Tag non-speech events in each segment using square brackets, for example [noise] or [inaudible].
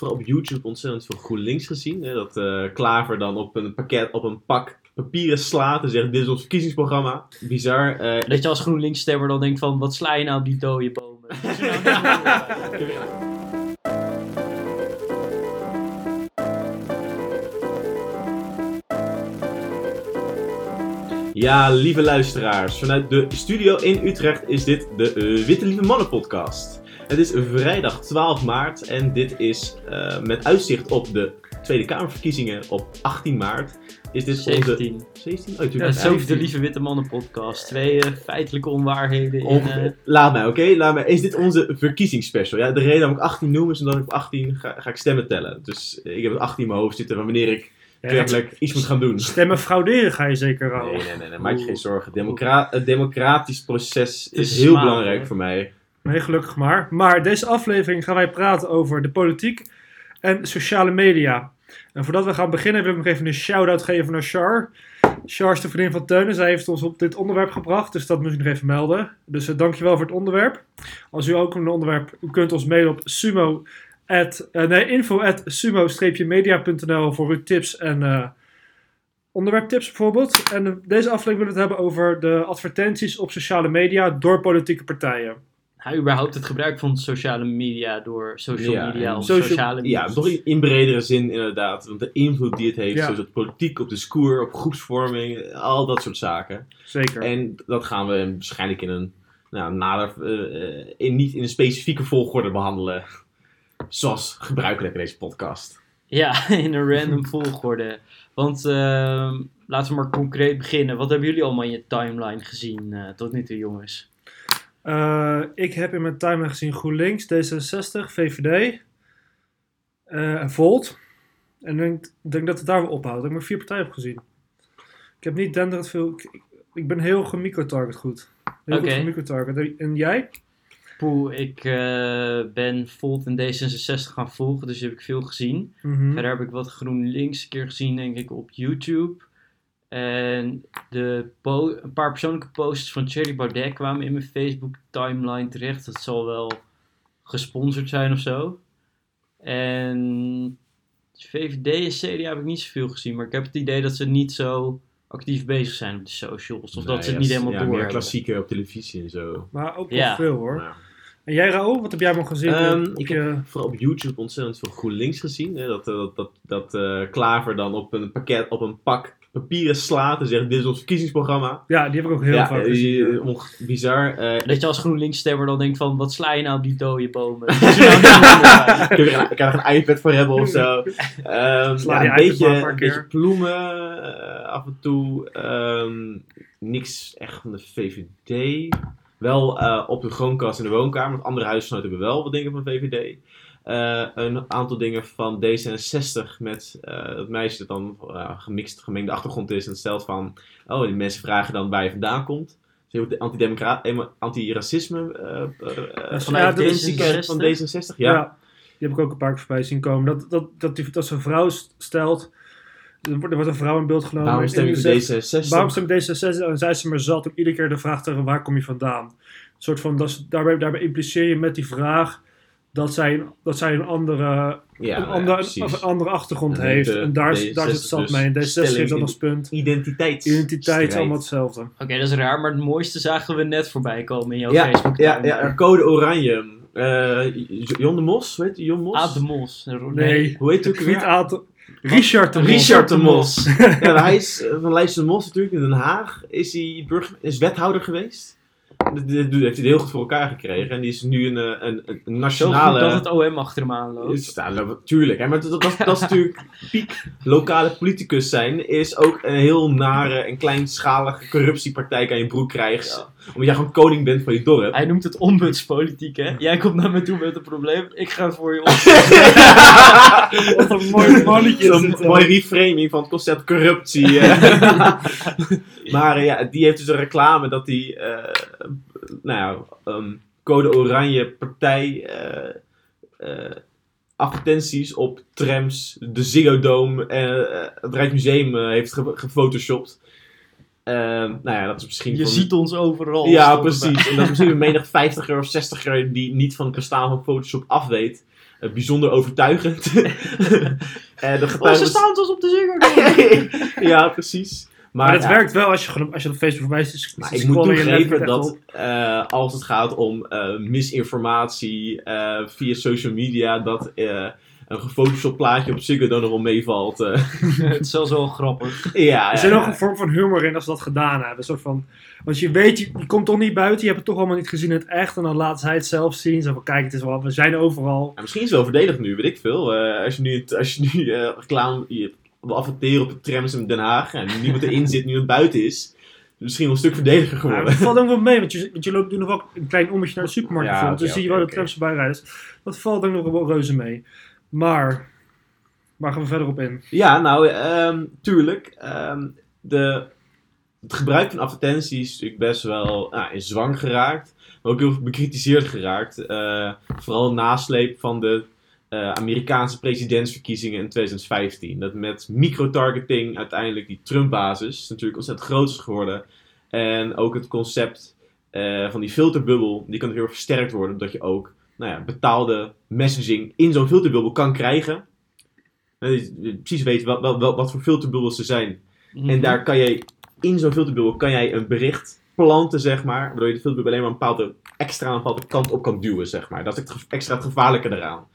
vooral op YouTube ontzettend veel GroenLinks gezien. Hè? Dat eh, Klaver dan op een pakket, op een pak papieren slaat en zegt dit is ons verkiezingsprogramma. Bizar. eh, Dat je als GroenLinks stemmer dan denkt van, wat sla je nou op die dode bomen? [laughs] Ja, lieve luisteraars, vanuit de studio in Utrecht is dit de eh, Witte Lieve Mannen podcast. Het is vrijdag 12 maart en dit is eh, met uitzicht op de Tweede Kamerverkiezingen op 18 maart. Is dit 17. onze... 17? Oh, Ja, zo de Lieve Witte Mannen podcast. Twee eh, feitelijke onwaarheden in... Eh, Laat mij, oké? Laat mij. Is dit onze verkiezingsspecial? Ja, de reden waarom ik 18 noem is omdat ik op 18 ga, ga ik stemmen tellen. Dus ik heb het 18 in mijn hoofd zitten van wanneer ik Ja, werkelijk iets moet gaan doen. Stemmen frauderen ga je zeker Nee, houden. nee, nee, nee, maak je geen zorgen. Democra het democratisch proces is is heel belangrijk voor mij. Nee, gelukkig maar. Maar deze aflevering gaan wij praten over de politiek en sociale media. En voordat we gaan beginnen wil ik nog even een shout-out geven naar Char. Char is de vriendin van Teun en zij heeft ons op dit onderwerp gebracht. Dus dat moet ik nog even melden. Dus uh, dankjewel voor het onderwerp. Als u ook een onderwerp, u kunt ons mailen op eh, info at sumo-media.nl voor uw tips en eh, onderwerptips bijvoorbeeld. En deze aflevering willen we het hebben over de advertenties op sociale media door politieke partijen. Nou, überhaupt het gebruik van sociale media door social Ja, media of social- sociale Ja, media. toch in, in bredere zin inderdaad. Want de invloed die het heeft, Ja. zoals op politiek, op discours, op groepsvorming, al dat soort zaken. Zeker. En dat gaan we waarschijnlijk in een, nou, nader, eh, eh, in, niet in een specifieke volgorde behandelen. Zoals gebruikelijk in deze podcast. Ja, [laughs] in een random volgorde. Want ehm, laten we maar concreet beginnen. Wat hebben jullie allemaal in je timeline gezien eh, tot nu toe, jongens? Eh, ik heb in mijn timeline gezien GroenLinks, D66, VVD eh, en Volt. En ik denk, denk dat het daar wel ophoudt. Ik heb maar vier partijen heb gezien. Ik heb niet denderend veel... Ik, ben heel gemicrotarget goed. Heel Oké. goed gemicrotarget. En jij? Poeh, ik eh, ben Volt en D66 gaan volgen, dus heb ik veel gezien. Mhm. Verder heb ik wat GroenLinks een keer gezien, denk ik, op YouTube. En de po- een paar persoonlijke posts van Thierry Baudet kwamen in mijn Facebook timeline terecht. Dat zal wel gesponsord zijn of zo. En VVD en CDA heb ik niet zoveel gezien, maar ik heb het idee dat ze niet zo actief bezig zijn op de socials. Of dat ze het niet helemaal ja, door meer hebben. klassieke op televisie en zo. Maar ook wel Ja. veel hoor. Ja. En jij Raoul, wat heb jij allemaal gezien? Ehm, op ik je- heb vooral op YouTube ontzettend veel GroenLinks gezien. Hè? Dat, eh, dat, dat, dat eh, Klaver dan op een pakket, op een pak papieren slaat en zegt dit is ons verkiezingsprogramma. Ja, die heb ik ook heel ja, vaak eh, gezien. eh, onge- bizar. Eh, Dat je als GroenLinks stemmer dan denkt van, wat sla je nou op die dode bomen? [laughs] Er ik, een- ik kan er een iPad voor hebben of zo. [laughs] Ehm, Sla ja, die een, beetje, een beetje ploemen eh, af en toe. Ehm, niks echt van de VVD. Wel eh, op de groonkast in de woonkamer. Want andere huisgenoten hebben wel wat dingen van VVD. Eh, een aantal dingen van D66 met eh dat meisje dat dan eh, gemixt, gemengde achtergrond is. En stelt van, oh, die mensen vragen dan waar je vandaan komt. Dus heel anti-racisme is vanuit ja, dat is D66? van D66. Ja. Ja. die heb ik ook een paar keer voorbij zien komen. Dat, dat, dat, die, dat zo'n vrouw stelt. Er wordt, er wordt een vrouw in beeld genomen. Waarom stem zegt, D66? Waarom stem ik D66? En zij ze maar zat om iedere keer de vraag te waar kom je vandaan? Een soort van, dat daarbij, daarbij impliceer je met die vraag dat zij, een- dat zij een andere, Ja, een, ja, andere, een achtergrond En heeft. de en daar, is- daar zit D66 zat dus mee. En D66 stelling heeft dan in- als punt. Identiteit. Identiteit is allemaal hetzelfde. Oké, dat is raar, maar het mooiste zagen we net voorbij komen in jouw Ja, Facebook ja, ja, code oranje. Eh, Jon de Mos, weet je, Jon Mos? Aad de Mos. Nee, Hoe heet het ook niet weer? Aad. Richard de Mos. Richard de Mos. [laughs] ja, hij is eh, van Leijs de Mos natuurlijk in Den Haag. Is hij burger, is wethouder geweest. Dit, heeft hij heel goed voor elkaar gekregen. En die is nu een, eh, een, een nationale... dat het OM achter hem aanloopt. Dat- tuurlijk, hè, maar dat, dat, dat is natuurlijk [laughs] piek lokale politicus zijn, is ook een heel nare en kleinschalige corruptiepraktijk aan je broek krijgt. Omdat jij gewoon koning bent van je dorp. Hij noemt het ombudspolitiek, hè? Jij komt naar me toe met een probleem, ik ga voor je op. [laughs] Wat een mooi mannetje Zo'n eh. mooie reframing van het concept corruptie. [laughs] maar eh, ja, die heeft dus een reclame dat hij, eh, nou ja, ehm, Code Oranje partij eh, advertenties op trams, de Ziggo Dome en het Rijksmuseum heeft ge- gefotoshopt. Ehm, nou ja, dat is misschien Je voor- ziet ons overal. Ja, erbij. precies. En dat is misschien een [laughs] menig 50er of 60er die niet van het bestaan van Photoshop af weet. eh, bijzonder overtuigend. [laughs] en de Oh, ze getuigen... staan zoals op de Ziggo [laughs] ja, precies. Maar, Maar het ja, werkt wel als je, als je op Facebook voorbij zit. maar ik moet toegeven dat eh, als het gaat om eh, misinformatie eh, via social media, dat eh, een gefotoshopt plaatje op Ziggo dan nog wel meevalt. eh. [laughs] het is wel zo grappig. ja, Er zit ja, nog een vorm van humor in als ze dat gedaan hebben. Een soort van, want je weet, je, je komt toch niet buiten, je hebt het toch allemaal niet gezien in het echt. En dan laten zij het zelf zien. Zo van, kijk, het is wel, we zijn overal. Ja, misschien is het wel verdedigd nu, weet ik veel. Eh, als je nu, als je nu eh, reclame je wil adverteren op de trams in Den Haag en niemand erin zit, nu het buiten is, misschien wel een stuk verdediger Ja, geworden. dat valt ook wel mee, want je, want je loopt nu nog wel een klein ommetje naar de supermarkt. Ja, bijvoorbeeld. oké, dus zie je wel de oké. trams voorbij rijden. Dus Dat valt ook nog wel reuze mee. Maar, waar gaan we verder op in? Ja, nou, ehm, tuurlijk. ehm, de, het gebruik van advertenties is natuurlijk best wel nou, in zwang geraakt. Maar ook heel bekritiseerd geraakt. Eh, vooral nasleep van de eh, Amerikaanse presidentsverkiezingen in 2015. Dat met microtargeting uiteindelijk die Trump-basis natuurlijk ontzettend groot is geworden. En ook het concept eh, van die filterbubbel, die kan heel versterkt worden. Doordat je ook nou ja, betaalde messaging in zo'n filterbubbel kan krijgen. Dat je je precies weet wat, wat, wat, voor filterbubbels er zijn. Mhm. En daar kan jij, in zo'n filterbubbel, kan jij een bericht planten, zeg maar. Waardoor je de filterbubbel alleen maar een bepaalde, extra een bepaalde kant op kan duwen, zeg maar. Dat is het extra het gevaarlijke eraan.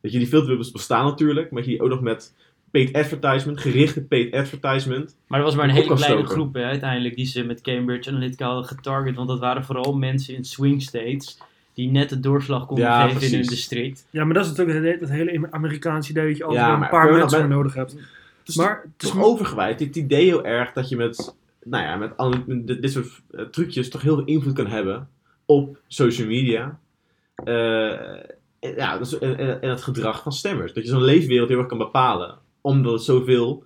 Dat je die filterbubbels bestaan natuurlijk, maar dat je die ook nog met paid advertisement, gerichte paid advertisement. Maar dat was maar een hele kleine stoken. groep hè, uiteindelijk die ze met Cambridge Analytica hadden getarget. Want dat waren vooral mensen in swing states die net de doorslag konden Ja, geven in hun district. Ja, maar dat is natuurlijk het, het hele Amerikaanse idee dat je altijd Ja, een paar mensen voor nodig hebt. Het is Maar het is toch overgewijd. Het idee heel erg dat je met, nou ja, met al, dit dit soort eh, trucjes toch heel veel invloed kan hebben op social media. Eh, en, ja, dus, en, en- en het gedrag van stemmers. Dat je zo'n leefwereld heel erg kan bepalen. Omdat het zoveel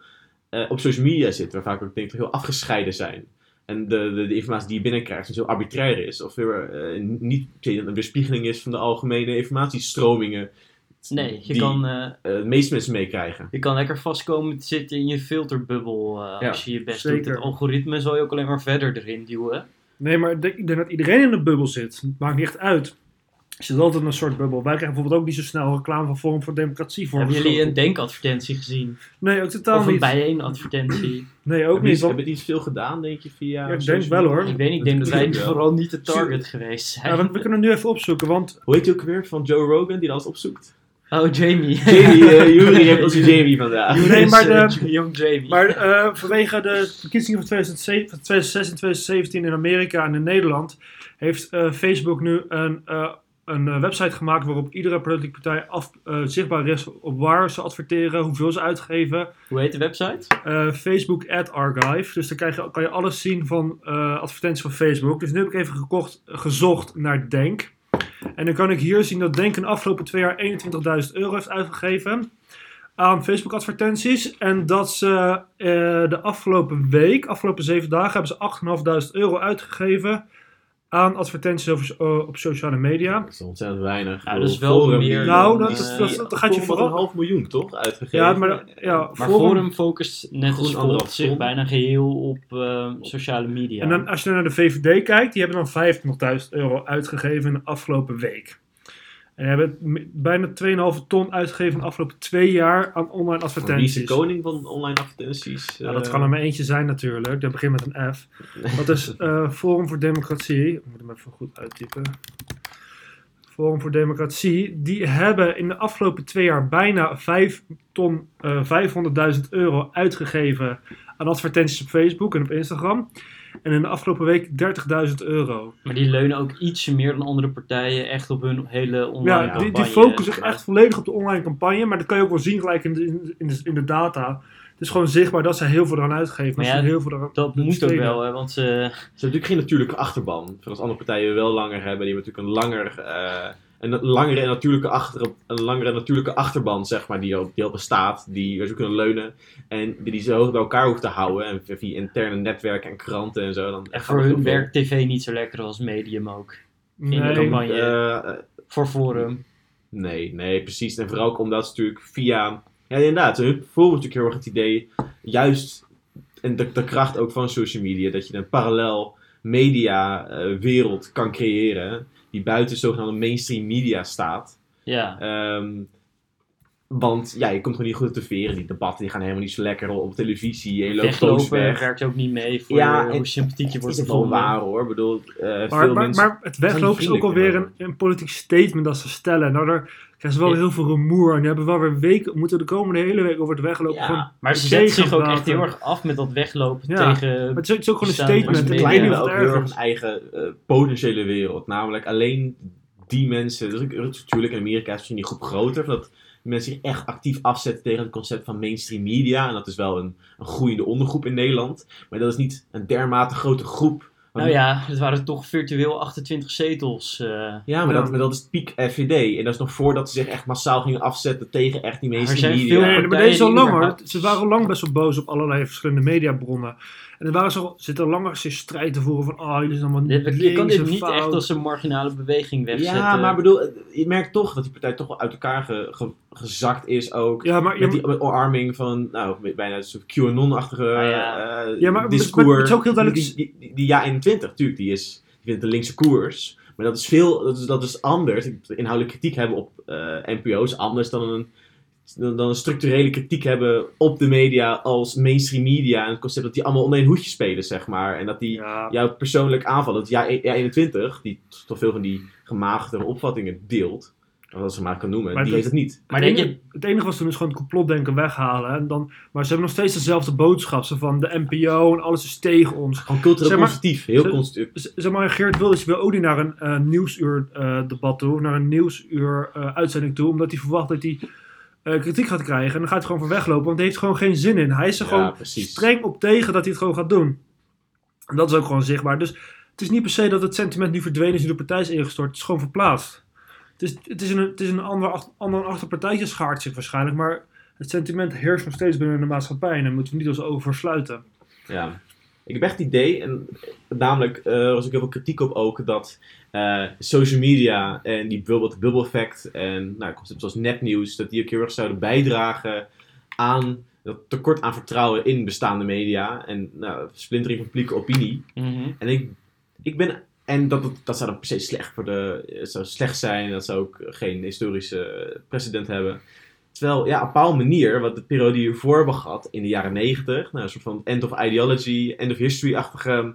eh, op social media zit. Waar vaak ook denk ik toch heel afgescheiden zijn. En de, de, de informatie die je binnenkrijgt dus heel arbitrair is. Of heel, eh, niet een weerspiegeling is van de algemene informatiestromingen. Nee, je die kan, de meeste mensen meekrijgen. je kan lekker vastkomen te zitten in je filterbubbel eh, Ja, als je je best zeker. doet. Het algoritme zal je ook alleen maar verder erin duwen. Nee, maar ik denk- dat iedereen in een bubbel zit. Het maakt niet echt uit. Je zit altijd een soort bubbel. Wij krijgen bijvoorbeeld ook niet zo snel reclame van Forum voor Democratie voor. Hebben jullie een denkadvertentie gezien? Nee, ook totaal Of een niet. bijeenadvertentie? Nee, ook je, niet. want- heb je iets veel gedaan, denk je, via... Ja, ik denk wel, hoor. ik weet niet, ik denk dat wij wel. vooral niet de target geweest zijn. Ja, want we kunnen nu even opzoeken, want Hoe heet die ook weer van Joe Rogan, die dat opzoekt? Oh, Jamie. Jamie, eh [laughs] Jury heeft als Jamie vandaag. Nee, maar de- Young Jamie. Maar eh, vanwege de verkiezingen van 2007, van 2006 en 2017 in Amerika en in Nederland heeft eh, Facebook nu een, eh, een eh, website gemaakt waarop iedere politieke partij af, eh, zichtbaar is op waar ze adverteren, hoeveel ze uitgeven. Hoe heet de website? Eh, Facebook Ad Archive. Dus dan krijg je, kan je alles zien van advertenties van Facebook. Dus nu heb ik even gekocht, gezocht naar Denk. En dan kan ik hier zien dat Denk in de afgelopen twee jaar 21.000 euro heeft uitgegeven aan Facebook advertenties. En dat ze de afgelopen week, afgelopen zeven dagen, hebben ze 8.500 euro uitgegeven aan advertenties over, eh, op sociale media. Dat is ontzettend weinig. Ja, dat is wel Forum, meer Nou, dat is- die- dat- dat gaat je Forum vooral- een half miljoen, toch? Uitgegeven. Ja, maar ja, Maar Forum- Forum focust net als anderhalf zich bijna geheel op eh, sociale media. En dan, als je naar de VVD kijkt, die hebben dan 25.000 euro uitgegeven in de afgelopen week. En hebben bijna 2,5 ton uitgegeven de afgelopen twee jaar aan online Wie is de advertenties. koning van online advertenties? Ja, dat kan er maar eentje zijn natuurlijk. Dat begint met een F. [laughs] Dat is eh, Forum voor Democratie. Ik moet hem even goed uittypen. Forum voor Democratie. Die hebben in de afgelopen twee jaar bijna 5 ton, eh 500.000 euro uitgegeven aan advertenties op Facebook en op Instagram. En in de afgelopen week 30.000 euro. Maar die leunen ook ietsje meer dan andere partijen echt op hun hele online Ja, die, campagne. die focussen zich echt volledig op de online campagne. Maar dat kan je ook wel zien gelijk in de, in de, in de data. Het is gewoon zichtbaar dat ze heel veel eraan uitgeven. Ja, ze heel veel eraan Dat moet ook wel, hè, want ze... Ze hebben natuurlijk geen natuurlijke achterban. Zoals andere partijen wel langer hebben. Die hebben natuurlijk een langer... eh, een langere en natuurlijke, achter, een langere natuurlijke achterban, zeg maar, die al, die al bestaat, die waar ze kunnen leunen en die, die zo hoog bij elkaar hoeft te houden. En via interne netwerken en kranten en zo. Dan voor hun werkt tv niet zo lekker als medium ook. in de Nee, campagne. Eh, Voor Forum. Nee, nee, precies. En vooral ook omdat ze natuurlijk via... Ja, inderdaad. Hun vormen natuurlijk heel erg het idee, juist, en de, de kracht ook van social media, dat je een parallel media eh, wereld kan creëren, die buiten zogenaamde mainstream media staat. Ja. Ehm, Want ja, je komt gewoon niet goed te veren. Die debatten die gaan helemaal niet zo lekker op televisie. En je loopt Weglopen weg. werkt ook niet mee voor Ja, hoe sympathiek je Het wordt is wel waar hoor. Ik bedoel, eh, Maar, veel maar, mensen... maar het weglopen is ook alweer een, een politiek statement dat ze stellen. Nou, daar krijgen ze wel Ja. heel veel rumoer. En die hebben wel weer weken, moeten de komende hele week over het weglopen. Ja. Gewoon, Maar ze zetten zich ook echt heel erg af met dat weglopen Ja. tegen... maar het, is, het is ook gewoon een ze statement. en ik weet media niet verkleinen of ook heel erg hun eigen eh, potentiële wereld. Namelijk alleen die mensen. Dus ik, natuurlijk in Amerika is misschien die groep groter. Dat mensen zich echt actief afzetten tegen het concept van mainstream media. En dat is wel een, een groeiende ondergroep in Nederland. Maar dat is niet een dermate grote groep. Want- Nou ja, het waren toch virtueel 28 zetels. eh. Ja, maar, Ja. Dat, maar dat is piek FVD. En dat is nog voordat ze zich echt massaal gingen afzetten tegen echt die mainstream media. veel- Nee, nee, maar deze is al langer. Ze waren al lang best wel boos op allerlei verschillende mediabronnen. En er waren ze al, zitten langer ze strijd te voeren van, oh, jullie zijn allemaal Je je kan links dit niet fout. echt als een marginale beweging wegzetten. Ja, maar ik bedoel, je merkt toch dat die partij toch wel uit elkaar ge- ge- gezakt is ook. Ja, maar, Met die omarming van, nou, bijna een soort QAnon-achtige Ah, ja. eh, Ja, maar discours. maar het is ook heel duidelijk- Die, die, die, die ja 21, natuurlijk, die, is, die vindt de linkse koers. Maar dat is veel, dat is, dat is anders. Inhoudelijke kritiek hebben op eh, NPO's anders dan een, dan, dan een structurele kritiek hebben op de media als mainstream media. En het concept dat die allemaal onder één hoedje spelen, zeg maar. En dat die ja, jou persoonlijk aanvallen. Dat ja 21, die toch veel van die gemaagde opvattingen deelt, als ze maar kan noemen, Maar die heeft het niet. Maar het, denk enige, het enige was toen is gewoon het complotdenken weghalen. En dan, maar ze hebben nog steeds dezelfde boodschap. Zo van de NPO en alles is tegen ons. Gewoon cultureel Zeg maar- constructief, heel constructief. Zeg maar, Geert Wilders wil ook niet naar een eh, nieuwsuur eh, debat toe. Naar een nieuwsuur eh, uitzending toe. Omdat hij verwacht dat hij eh, kritiek gaat krijgen. En dan gaat hij gewoon van weglopen. Want hij heeft gewoon geen zin in. Hij is er Ja, gewoon precies. streng op tegen dat hij het gewoon gaat doen. En dat is ook gewoon zichtbaar. Dus het is niet per se dat het sentiment nu verdwenen is, nu de partij is ingestort. Het is gewoon verplaatst. Het is, het is een, het is een ander, ander achterpartijtje schaart zich waarschijnlijk. Maar het sentiment heerst nog steeds binnen de maatschappij. En daar moeten we niet als over sluiten. Ja. Ik heb echt het idee, en namelijk eh, er was ook heel veel kritiek op ook, dat eh, social media en die het bubble effect en nou, concepten zoals nepnieuws, dat die ook heel erg zouden bijdragen aan dat tekort aan vertrouwen in bestaande media en nou, splintering van publieke opinie. Mhm. En ik, ik ben. En dat, dat, dat zou dan per se slecht voor de. Het zou slecht zijn. Dat zou ook geen historische precedent hebben. Terwijl, ja, op een bepaalde manier, wat de periode die hiervoor hebben gehad in de jaren negentig, nou, een soort van end of ideology, end of history-achtige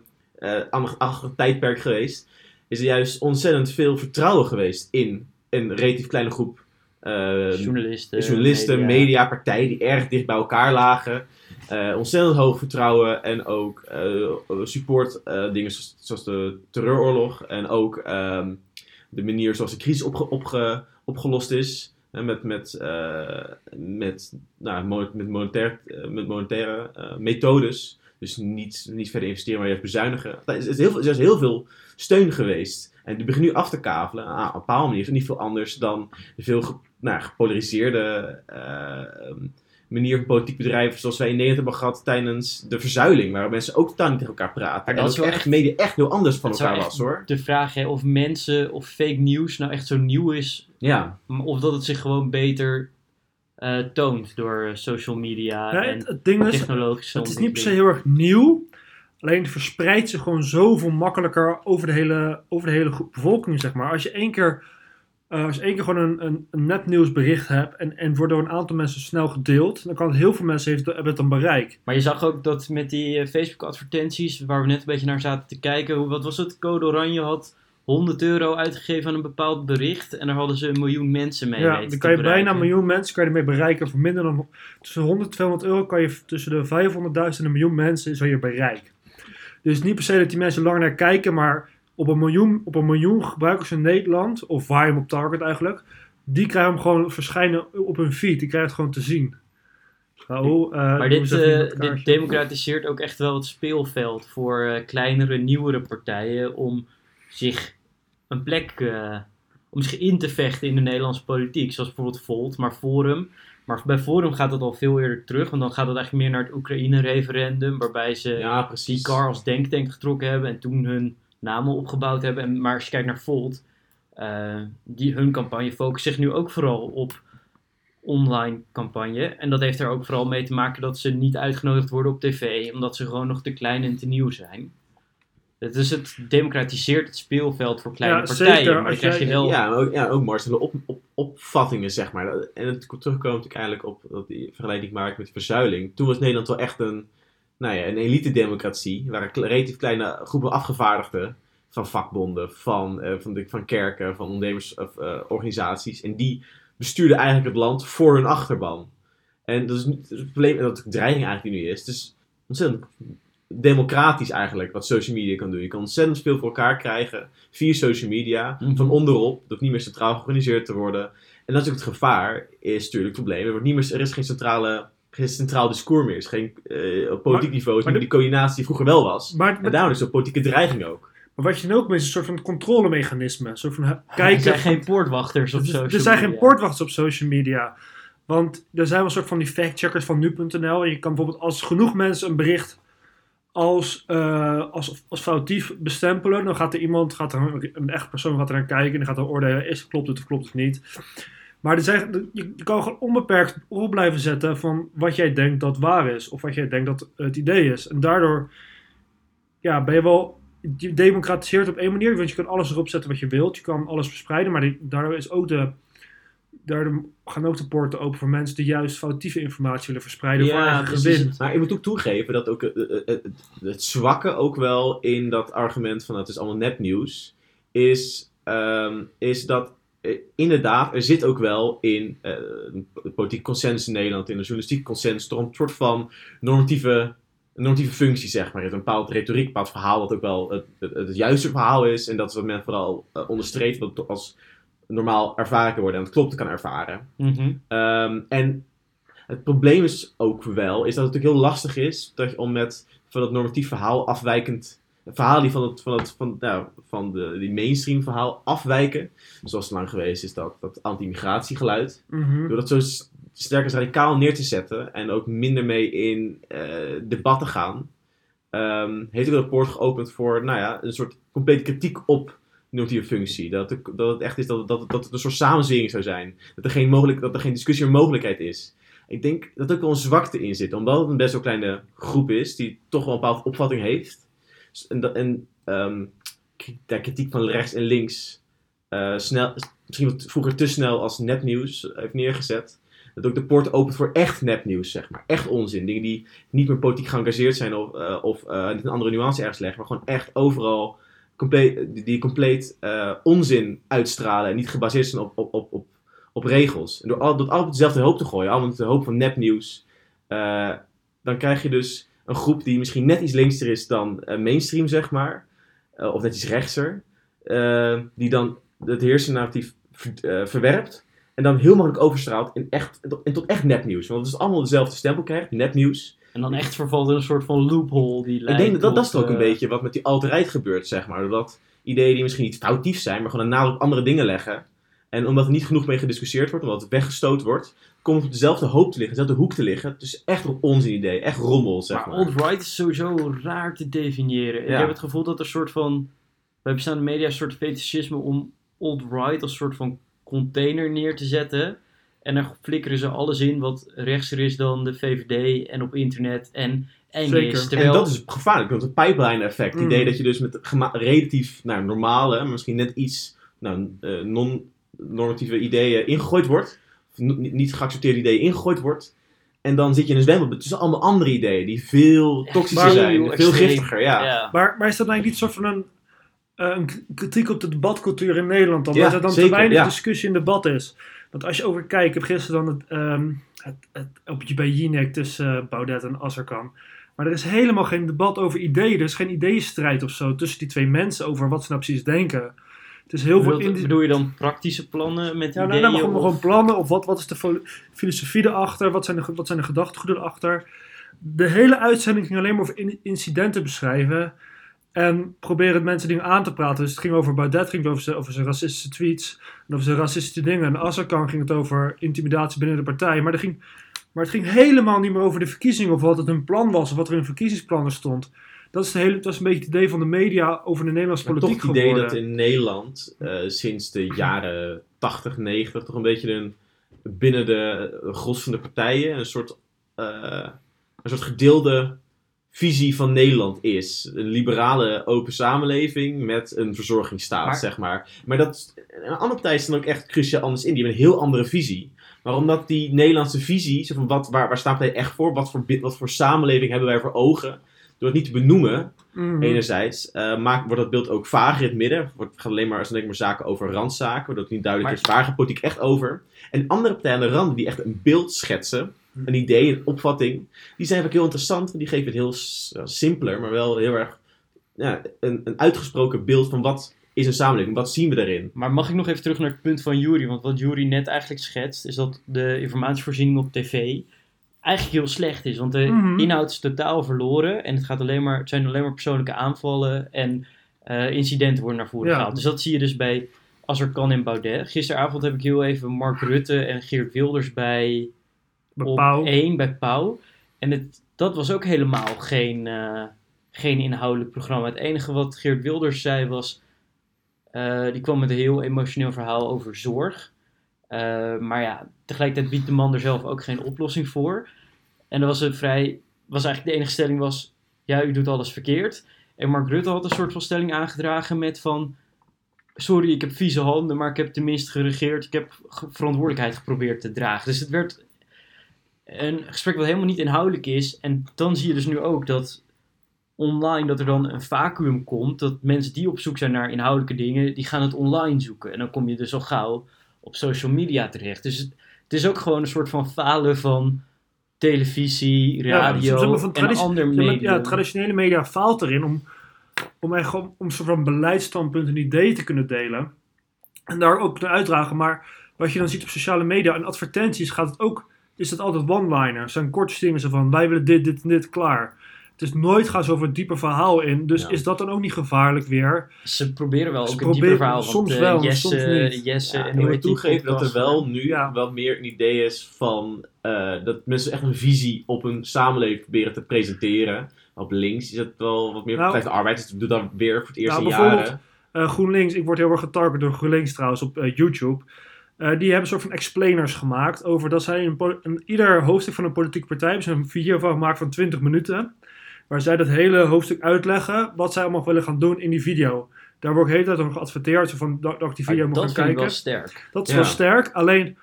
achtige tijdperk geweest, is er juist ontzettend veel vertrouwen geweest in een relatief kleine groep eh, Journalisten, journalisten, media. media, partijen die erg dicht bij elkaar lagen. Eh, ontzettend hoog vertrouwen en ook eh, support dingen zoals, de terreuroorlog en ook ehm, de manier zoals de crisis opge- opge- opgelost is. Met, met, eh, met, nou, met, monetair, eh, met monetaire eh, methodes. Dus niet, niet verder investeren, maar juist bezuinigen. Er is, heel, veel- er is heel veel steun geweest. En die begint nu af te kavelen. Ah, op een bepaalde manier niet veel anders dan de veel nou, gepolariseerde eh, ehm, manier van politiek bedrijven zoals wij in Nederland hebben gehad tijdens de verzuiling, waar mensen ook totaal niet tegen elkaar praten. Maar en dat dat is echt media echt heel anders van elkaar was hoor. De vraag hè, of mensen of fake news nou echt zo nieuw is, Ja, of dat het zich gewoon beter eh, toont door eh, social media Ja, en het, het ding is, technologische het is niet per se heel erg nieuw. Alleen het verspreidt zich gewoon zoveel makkelijker over de hele, over de hele bevolking, zeg maar. Als je één keer, eh, als je één keer gewoon een, een, een nepnieuwsbericht hebt en, en wordt door een aantal mensen snel gedeeld, dan kan het heel veel mensen heeft, hebben het een bereik. Maar je zag ook dat met die eh, Facebook-advertenties, waar we net een beetje naar zaten te kijken, hoe- wat was het? Code Oranje had 100 euro uitgegeven aan een bepaald bericht en daar hadden ze een miljoen mensen mee. ja, dan kan je bijna een miljoen mensen kan je ermee bereiken. Voor minder dan tussen 100 en 200 euro kan je tussen de 500.000 en een miljoen mensen al je bereik. Dus niet per se dat die mensen lang naar kijken, maar op een miljoen, op een miljoen gebruikers in Nederland, of waar je hem op target eigenlijk, die krijgen hem gewoon verschijnen op hun feed. Die krijgen het gewoon te zien. Eh, Maar dit, eh, dit democratiseert ook echt wel het speelveld voor eh, kleinere, nieuwere partijen om zich een plek, eh, om zich in te vechten in de Nederlandse politiek. Zoals bijvoorbeeld Volt, maar Forum. Maar bij Forum gaat dat al veel eerder terug, want dan gaat het eigenlijk meer naar het Oekraïne-referendum, waarbij ze ja die precies. car als denktank getrokken hebben en toen hun namen opgebouwd hebben. En, maar als je kijkt naar Volt, eh, die, hun campagne focust zich nu ook vooral op online campagne. En dat heeft er ook vooral mee te maken dat ze niet uitgenodigd worden op tv, omdat ze gewoon nog te klein en te nieuw zijn. Het, is het democratiseert het speelveld voor kleine Ja, partijen. zeker. Maar dan Als krijg je jij- wel... Ja, maar ook, ja, ook Marcel, op, op, opvattingen, zeg maar. En het komt terugkomt natuurlijk eigenlijk op dat die vergelijking die ik maak met verzuiling. Toen was Nederland wel echt een, nou ja, een elite-democratie. Waren kle- relatief kleine groepen afgevaardigden van vakbonden, van, eh, van, de, van kerken, van ondernemersorganisaties. en die bestuurden eigenlijk het land voor hun achterban. En dat is het probleem, en dat de dreiging eigenlijk die nu is. Het is ontzettend democratisch eigenlijk wat social media kan doen. Je kan ontzettend veel voor elkaar krijgen via social media, Mhm. van onderop. Dat hoeft niet meer centraal georganiseerd te worden. En dat is ook het gevaar, is natuurlijk het probleem. Er, wordt niet meer, er is geen, centrale, geen centraal discours meer. Er is geen, eh, op politiek Maar- niveau is maar niet die coördinatie die vroeger wel was. Maar, En maar, daarom is een politieke dreiging ook. maar wat je nu ook mee is een soort van controlemechanisme. Een soort van hè, er kijken. zijn geen poortwachters op er, social er zijn geen media. poortwachters op social media. Want er zijn wel een soort van die factcheckers van nu.nl. En je kan bijvoorbeeld als genoeg mensen een bericht als, eh, als, als foutief bestempelen. Dan gaat er iemand, gaat er een, een echt persoon gaat er aan kijken. En die gaat dan oordelen, is, klopt het of klopt het niet. Maar er zijn, je, je kan gewoon onbeperkt op blijven zetten van wat jij denkt dat waar is. Of wat jij denkt dat het idee is. En daardoor ja, ben je wel... Je democratiseert op één manier. Want je kan alles erop zetten wat je wilt. Je kan alles verspreiden. Maar die- daardoor is ook de... Daardoor gaan ook de poorten open voor mensen die juist foutieve informatie willen verspreiden voor eigen precies. gewin. Maar ik moet ook toegeven dat ook eh, eh, het, het zwakke ook wel in dat argument van het is allemaal nepnieuws, is, ehm, is dat eh, inderdaad, er zit ook wel in eh, de politieke consensus in Nederland, in de journalistieke consensus, toch een soort van normatieve, normative functie, zeg maar. Je hebt een bepaald retoriek, een bepaald verhaal, dat ook wel het, het, het juiste verhaal is. En dat is wat men vooral uh, onderstreept, wat als normaal ervaren kan worden en het klopt kan ervaren. Mhm. Um, en het probleem is ook wel, is dat het natuurlijk heel lastig is dat je om met van het normatief verhaal afwijkend, het verhaal die van het, van het, van, nou, van de, die mainstream verhaal afwijken, zoals het lang geweest is dat, dat anti-migratiegeluid, Mhm. door dat zo sterk als radicaal neer te zetten en ook minder mee in uh, debatten gaan, um, heeft ook een rapport geopend voor, nou ja, een soort complete kritiek op normatieve functie. Dat het, dat het echt is dat, dat, dat het een soort samenzwering zou zijn. Dat er geen, mogelijk, dat er geen discussie of mogelijkheid is. Ik denk dat er ook wel een zwakte in zit. Omdat het een best wel kleine groep is die toch wel een bepaalde opvatting heeft. En, dat, en um, de kritiek van rechts en links uh, snel, misschien wat vroeger te snel als nepnieuws heeft neergezet. Dat ook de poort opent voor echt nepnieuws, zeg maar. Echt onzin. Dingen die niet meer politiek geëngageerd zijn of, uh, of uh, een andere nuance ergens leggen. Maar gewoon echt overal compleet, die, compleet onzin uitstralen en niet gebaseerd zijn op, op, op, op, op regels. En door, al, door altijd dezelfde hoop te gooien, allemaal de hoop van nepnieuws, dan krijg je dus een groep die misschien net iets linkser is dan uh, mainstream, zeg maar, uh, of net iets rechtser, die dan het heersennarratief ver, verwerpt en dan heel makkelijk overstraalt in, echt, in, tot, in tot echt nepnieuws. Want het is allemaal dezelfde stempel krijgt, nepnieuws. En dan echt vervalt in een soort van loophole die Ik denk dat dat, dat is op, ook een beetje wat met die alt-right gebeurt, zeg maar. Dat ideeën die misschien niet foutief zijn, maar gewoon een nadruk op andere dingen leggen. En omdat er niet genoeg mee gediscussieerd wordt, omdat het weggestoot wordt, komt op dezelfde hoop te liggen, dezelfde hoek te liggen. Dus echt op onzin idee, echt rommel, zeg maar. Maar alt-right is sowieso raar te definiëren. Ja. Ik heb het gevoel dat er een soort van, bij bestaande media, een soort fetischisme om alt-right als soort van container neer te zetten. En dan flikkeren ze alles in wat rechtser is dan de VVD en op internet en eng Zeker. is. Terwijl... En dat is gevaarlijk, want het pipeline effect. Het Mm. idee dat je dus met relatief nou, normale, maar misschien net iets nou, uh, non-normatieve ideeën ingegooid wordt. Niet geaccepteerde ideeën ingegooid wordt. En dan zit je in een zwembad tussen allemaal andere ideeën die veel toxischer maar- zijn, heel veel giftiger. Ja. Ja. Maar, maar is dat nou niet een soort van een, eh, een kritiek op de debatcultuur in Nederland dan? Ja, dat er dan zeker, te weinig ja. discussie in debat is. Want als je over kijkt, ik heb gisteren dan het, ehm het, het opje bij Jinek tussen uh, Baudet en Azarkan. Maar er is helemaal geen debat over ideeën. Er is geen ideeënstrijd of zo tussen die twee mensen over wat ze nou precies denken. Het is heel veel... Bedoel, je dan praktische plannen met Ja, nou, ideeën? nou, maar gewoon, of- gewoon plannen of wat, wat is de filosofie erachter, wat zijn de, wat zijn de gedachtegoeden erachter. De hele uitzending ging alleen maar over in- incidenten beschrijven en proberen mensen dingen aan te praten. Dus het ging over Baudet, ging het over zijn, over zijn racistische tweets en over zijn racistische dingen. En Azarkan ging het over intimidatie binnen de partij. Maar, er ging, maar het ging helemaal niet meer over de verkiezingen of wat het hun plan was of wat er in verkiezingsplannen stond. Dat is, de hele, dat is een beetje het idee van de media over de Nederlandse Maar politiek toch het idee geworden. dat in Nederland uh, sinds de jaren 80, 90 toch een beetje een, binnen de gros van de partijen een soort, uh, een soort gedeelde visie van Nederland is. Een liberale open samenleving met een verzorgingsstaat, Maar- zeg maar. Maar dat, een andere partij is dan ook echt cruciaal anders in. Die hebben een heel andere visie. Maar omdat die Nederlandse visie, zo van wat, waar, waar staat hij echt voor? Wat voor, wat voor samenleving hebben wij voor ogen? Door het niet te benoemen, Mhm. enerzijds, eh, maakt, wordt dat beeld ook vager in het midden. Wordt, gaat alleen maar, als alleen maar zaken over randzaken, waardoor het niet duidelijk Maar- is waar gaat politiek echt over. En andere partijen aan de rand die echt een beeld schetsen, Hm. een idee, een opvatting, die zijn ook heel interessant. Want die geven het heel simpeler, maar wel heel erg ja, een, een uitgesproken beeld van wat is een samenleving, wat zien we daarin. Maar mag ik nog even terug naar het punt van Jury? Want wat Jury net eigenlijk schetst, is dat de informatievoorziening op tv eigenlijk heel slecht is. Want de Mhm. inhoud is totaal verloren en het, gaat alleen maar, het zijn alleen maar persoonlijke aanvallen en eh, incidenten worden naar voren Ja. gehaald. Dus dat zie je dus bij Als er kan in Baudet. Gisteravond heb ik heel even Mark Rutte en Geert Wilders bij Bij op Pauw. één bij Pauw. En het, dat was ook helemaal geen, eh, geen inhoudelijk programma. Het enige wat Geert Wilders zei was... eh, die kwam met een heel emotioneel verhaal over zorg. Eh, maar ja, tegelijkertijd biedt de man er zelf ook geen oplossing voor. En dat was een vrij... Was eigenlijk de enige stelling was... Ja, u doet alles verkeerd. En Mark Rutte had een soort van stelling aangedragen met van... Sorry, ik heb vieze handen, maar ik heb tenminste geregeerd. Ik heb verantwoordelijkheid geprobeerd te dragen. Dus het werd een gesprek wat helemaal niet inhoudelijk is. En dan zie je dus nu ook dat online dat er dan een vacuüm komt. Dat mensen die op zoek zijn naar inhoudelijke dingen, die gaan het online zoeken. En dan kom je dus al gauw op social media terecht. Dus het, het is ook gewoon een soort van falen van televisie, radio van en ander media. ja, traditionele media faalt erin om, om, echt om soort van beleidsstandpunt een idee te kunnen delen. En daar ook te uitdragen. Maar wat je dan ziet op sociale media en advertenties gaat het ook, is het altijd one-liner. Het zijn korte dingen van wij willen dit, dit en dit, klaar. Het is nooit gaan ze over het diepe verhaal in. Dus Ja. is dat dan ook niet gevaarlijk weer? Ze proberen wel Ze ook een dieper verhaal. soms want, eh, wel, Jesse, soms niet. Jesse Ja, en ik moet toegeven dat er wel nu Ja. wat meer een idee is van eh, dat mensen echt een visie op een samenleving proberen te presenteren. Op links is het wel wat meer Nou, de Arbeid. Dus we doen dat weer voor het eerst nou, in bijvoorbeeld- jaren. Eh, GroenLinks, ik word heel erg getarget door GroenLinks trouwens op YouTube. Die hebben een soort van explainers gemaakt over dat zij een, een, ieder hoofdstuk van een politieke partij hebben ze een video van gemaakt van 20 minuten. Waar zij dat hele hoofdstuk uitleggen wat zij allemaal willen gaan doen in die video. Daar wordt de hele tijd over geadverteerd zo van dat, dat ik die video Ah, moet dat gaan vind ik kijken. wel sterk. Dat is Ja. wel sterk. Alleen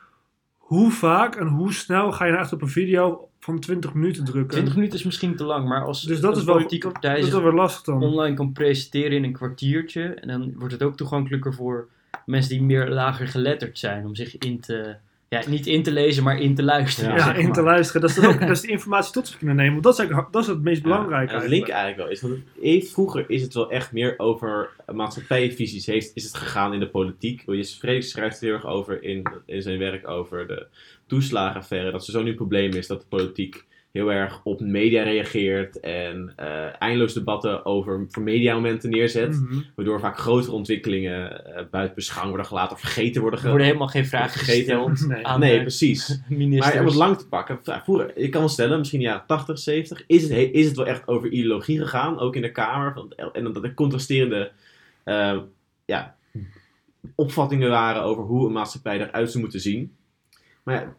hoe vaak en hoe snel ga je nou echt op een video van 20 minuten drukken? 20 minuten is misschien te lang, maar als Dus dat een is wel- politieke partij dat is wel lastig dan. online kan presenteren in een kwartiertje, en dan wordt het ook toegankelijker voor mensen die meer lager geletterd zijn, om zich in te, ja, niet in te lezen, maar in te luisteren. Ja, Ja, zeg in te luisteren. Dat is, ook, dat is [laughs] de informatie tot zich kunnen nemen. Want dat is, eigenlijk, dat is het meest belangrijke. Ja, en het eigenlijk. link eigenlijk wel is. Want het- vroeger is het wel echt meer over maatschappijvisies. Heeft, is het gegaan in de politiek. Je Frederik schrijft er heel erg over in, in zijn werk over de toeslagenaffaire. Dat er zo nu een probleem is dat de politiek heel erg op media reageert. En eh eindeloos debatten over voor mediamomenten neerzet. Mhm. Waardoor vaak grotere ontwikkelingen eh, buiten beschouwing worden gelaten. Of vergeten worden Er worden helemaal geen vragen gesteld [laughs] Nee. aan Nee, de precies. ministers. [laughs] Maar om het lang te pakken, vroeger, ik kan wel stellen, misschien in de jaren 80, 70, is het, he- is het wel echt over ideologie gegaan, ook in de Kamer. Van, en dat er contrasterende eh, ja, opvattingen waren over hoe een maatschappij eruit zou moeten zien. Maar ja,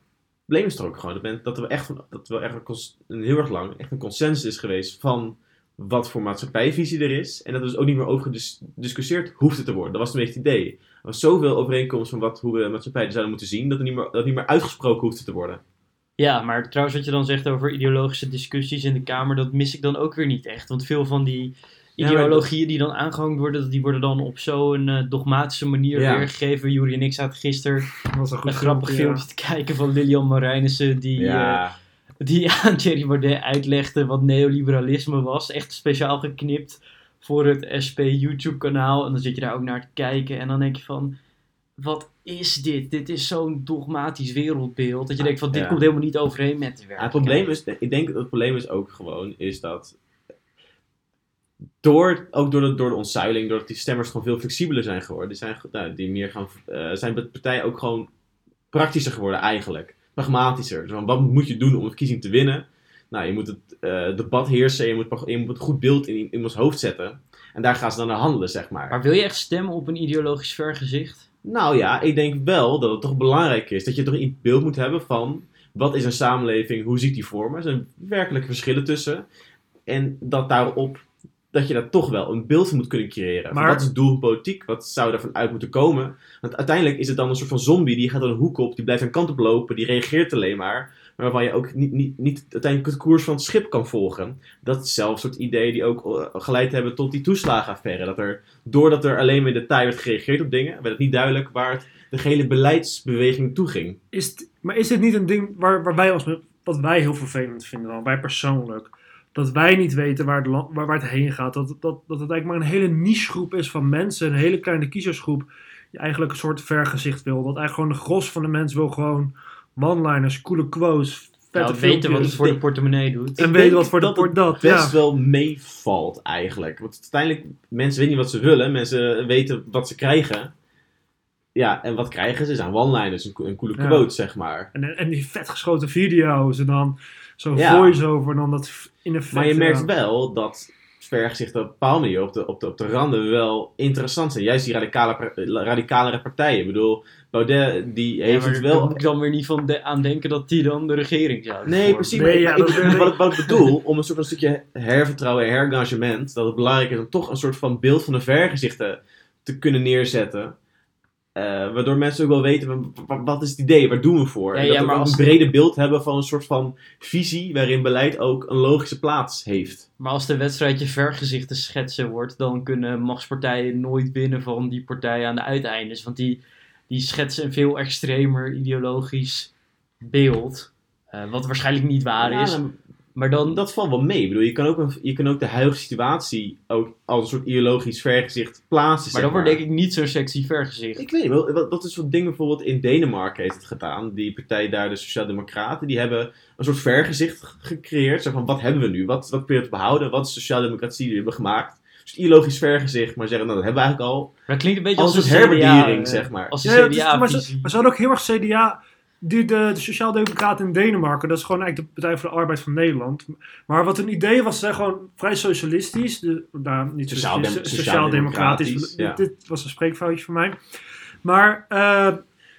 het probleem is er ook gewoon dat, wel echt, dat wel echt een, heel erg lang echt een consensus is geweest van wat voor maatschappijvisie er is. En dat dus ook niet meer over gediscussieerd hoefde te worden. Dat was een beetje het idee. Er was zoveel overeenkomst van wat, hoe we maatschappij zouden moeten zien, dat er niet meer, dat het niet meer uitgesproken hoefde te worden. Ja, maar trouwens wat je dan zegt over ideologische discussies in de Kamer, dat mis ik dan ook weer niet echt. Want veel van die ideologieën die dan aangehangen worden, die worden dan op zo'n eh, dogmatische manier Ja. weergegeven. Jury en ik zaten gisteren een goed een grappig filmpje, te kijken van Lilian Marijnissen, die, eh, die [laughs] aan Thierry Baudet uitlegde wat neoliberalisme was. Echt speciaal geknipt voor het SP YouTube kanaal. En dan zit je daar ook naar te kijken en dan denk je van, wat is dit? Dit is zo'n dogmatisch wereldbeeld. Dat je denkt van, dit Ja. komt helemaal niet overeen met de Ja, werkelijkheid. het probleem is, ik denk dat het probleem is ook gewoon, is dat door, ook door de, door de ontzuiling, doordat die stemmers gewoon veel flexibeler zijn geworden, die, zijn, nou, die meer gaan, eh, zijn de partijen ook gewoon praktischer geworden eigenlijk. Pragmatischer. Dus van, wat moet je doen om een verkiezing te winnen? Nou, je moet het eh, debat heersen, je moet, je moet een goed beeld in iemands hoofd zetten. En daar gaan ze dan naar handelen, zeg maar. Maar wil je echt stemmen op een ideologisch vergezicht? Nou ja, ik denk wel dat het toch belangrijk is dat je toch een beeld moet hebben van wat is een samenleving, hoe ziet die vormen. Er zijn werkelijke verschillen tussen. En dat daarop, dat je daar toch wel een beeld van moet kunnen creëren. Maar- wat is het doel van politiek? Wat zou daarvan uit moeten komen? Want uiteindelijk is het dan een soort van zombie, die gaat dan een hoek op, die blijft een kant op lopen, die reageert alleen maar. Maar waarvan je ook niet, niet, niet uiteindelijk het koers van het schip kan volgen. Dat is zelfs soort ideeën die ook eh, geleid hebben tot die toeslagenaffaire. Dat er, doordat er alleen maar in detail werd gereageerd op dingen, werd het niet duidelijk waar het, de gehele beleidsbeweging toe ging. Is maar is dit niet een ding waar, waar wij als, wat wij heel vervelend vinden dan, wij persoonlijk? Dat wij niet weten waar, het land- waar, waar het heen gaat. Dat, dat, dat het eigenlijk maar een hele nichegroep is van mensen, een hele kleine kiezersgroep, die eigenlijk een soort vergezicht wil. Dat eigenlijk gewoon de gros van de mensen wil gewoon one-liners, coole quotes, vette Nou, weten wat het voor de portemonnee doet. En Ik weten wat voor de dat het port dat. best Ja. wel meevalt eigenlijk. Want uiteindelijk, mensen weten niet wat ze willen. Mensen weten wat ze krijgen. Ja, en wat krijgen ze? Zijn one-liners, een, een coole Ja. quote, zeg maar. En, en die vet geschoten video's en dan zo'n Ja. voice-over en dan dat in effect. Maar je merkt wel dat vergezichten op een bepaalde manier op de, op, de, op de randen wel interessant zijn. Juist die radicale, radicalere partijen. Ik bedoel, Baudet die heeft het daar wel... moet ik dan weer niet van de- aan denken dat die dan de regering zou Nee, vormen. precies. Nee, ja, ik- dat wat, ik, wat ik bedoel, om een soort van stukje hervertrouwen en herengagement, dat het belangrijk is om toch een soort van beeld van de vergezichten te kunnen neerzetten. Eh, waardoor mensen ook wel weten, wat is het idee, waar doen we voor? Ja, en ja, dat we maar als- een brede beeld hebben van een soort van visie waarin beleid ook een logische plaats heeft. Maar als de wedstrijdje vergezichten schetsen wordt, dan kunnen machtspartijen nooit winnen van die partijen aan de uiteindes. Want die, die schetsen een veel extremer ideologisch beeld. eh, wat waarschijnlijk niet waar Ja, is. Maar dan, dat valt wel mee. Ik bedoel, je, kan ook een, je kan ook de huidige situatie ook als een soort ideologisch vergezicht plaatsen. maar zeg dan wordt denk ik niet zo'n sexy vergezicht. Ik weet niet, wel, wat- dat is wat dingen bijvoorbeeld in Denemarken heeft het gedaan. Die partij daar, de Sociaaldemocraten, die hebben een soort vergezicht gecreëerd. Zo van, wat hebben we nu? Wat, wat kun je te behouden? Wat is Sociaaldemocratie die we hebben gemaakt? Dus ideologisch vergezicht, maar zeggen, nou, dat hebben we eigenlijk al. Maar het klinkt een beetje Als als, een CDA, zeg maar. Als Ja, is- maar, ze, maar ze hadden ook heel erg CDA. Die, de, de Sociaaldemocraten in Denemarken, dat is gewoon eigenlijk de Partij voor de Arbeid van Nederland. Maar wat hun idee was, ze zijn gewoon vrij socialistisch. De, nou, niet sociaaldemocratisch, sociaaldemocratisch. ja. Dit was een spreekfoutje van mij. Maar eh,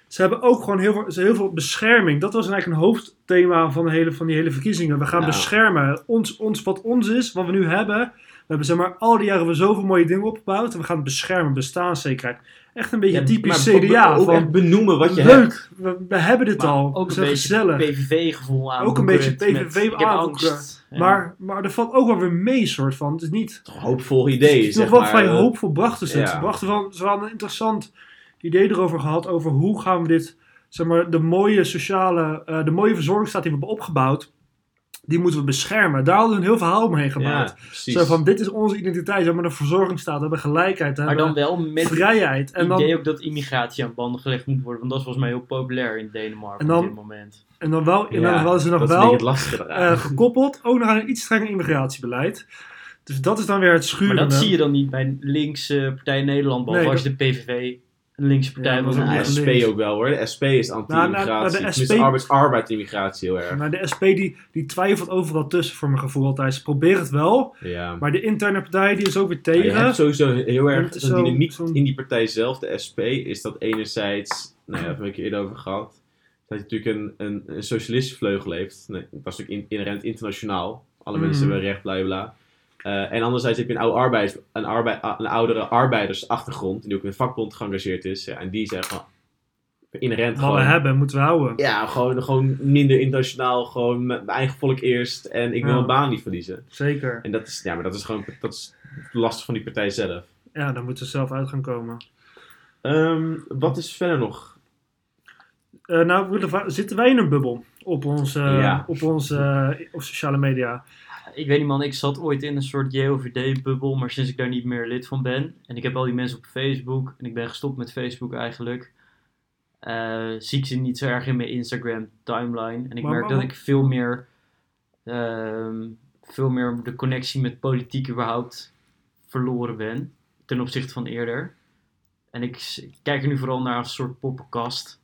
ze hebben ook gewoon heel veel, heel veel bescherming. Dat was eigenlijk een hoofdthema van, de hele, van die hele verkiezingen. We gaan Ja. beschermen. Ons, ons, wat ons is, wat we nu hebben. We hebben zeg maar al die jaren weer zoveel mooie dingen opgebouwd. En we gaan het beschermen, bestaanszekerheid. Echt een beetje Ja, typisch CDA. Ook van, benoemen wat je hebt. Leuk, we, we hebben dit Maar al. ook we een zijn beetje gezellig. PVV-gevoel aan. Ook een beetje PVV. Ja. Maar, maar er valt ook wel weer mee, soort van. Het is niet. Toch hoopvol Het ideeën, is nog wel vrij eh, hoopvol brachten ze. het. Ze brachten wel, ze hadden een interessant idee erover gehad. Over hoe gaan we dit. Zeg maar, de mooie sociale. eh, de mooie verzorgingsstaat die we hebben opgebouwd. Die moeten we beschermen. Daar hadden we een heel verhaal omheen gemaakt. Ja, precies. Zo van: dit is onze identiteit. We hebben een verzorgingsstaat. We hebben gelijkheid. We Maar dan hebben wel met het vrijheid. En idee dan, ook dat immigratie aan banden gelegd moet worden. Want dat is volgens mij heel populair in Denemarken En dan- op dit moment. en dan wel. En Ja, dan nog is wel. het lastige eraan. eh, gekoppeld ook nog aan een iets strenger immigratiebeleid. Dus dat is dan weer het Maar schurende. dat zie je dan niet bij linkse partij in Nederland. Behalve Nee, als je de PVV een linkse partij Ja, ook Ja, niet SP links. ook wel hoor. De SP is anti-immigratie. Nou, nou, de arbeids- arbeidsimmigratie heel erg. Maar de SP die, die twijfelt overal tussen voor mijn gevoel altijd. Ze proberen het wel, Ja. maar de interne partij die is ook weer je tegen. hebt sowieso heel erg de dynamiek in die partij zelf, de SP, is dat enerzijds, nou ja, daar hebben we het eerder over gehad, dat je natuurlijk een, een, een socialistische vleugel heeft. Nee, dat is natuurlijk in- inherent internationaal. Alle Mhm. mensen hebben recht, bla bla. Eh, en anderzijds heb je een, oude arbeids, een, arbeid, een oudere arbeidersachtergrond, die ook in een vakbond geëngageerd is. Ja, en die zeggen van, inherent Wat we gewoon... hebben, moeten we houden. Ja, gewoon, gewoon minder internationaal, gewoon met mijn eigen volk eerst en ik wil Ja. mijn baan niet verliezen. Zeker. En dat is, ja, maar dat is gewoon dat is lastig van die partij zelf. Ja, daar moeten ze zelf uit gaan komen. Ehm, wat is verder nog? Eh, nou, zitten wij in een bubbel op onze, Ja. op onze eh, op sociale media? Ik weet niet man, ik zat ooit in een soort JOVD-bubbel, maar sinds ik daar niet meer lid van ben, en ik heb al die mensen op Facebook, en ik ben gestopt met Facebook eigenlijk, eh, zie ik ze niet zo erg in mijn Instagram-timeline. En ik Maar- merk maar- dat ik veel meer, ehm, veel meer de connectie met politiek überhaupt verloren ben, ten opzichte van eerder. En ik, kijk er nu vooral naar als een soort poppenkast.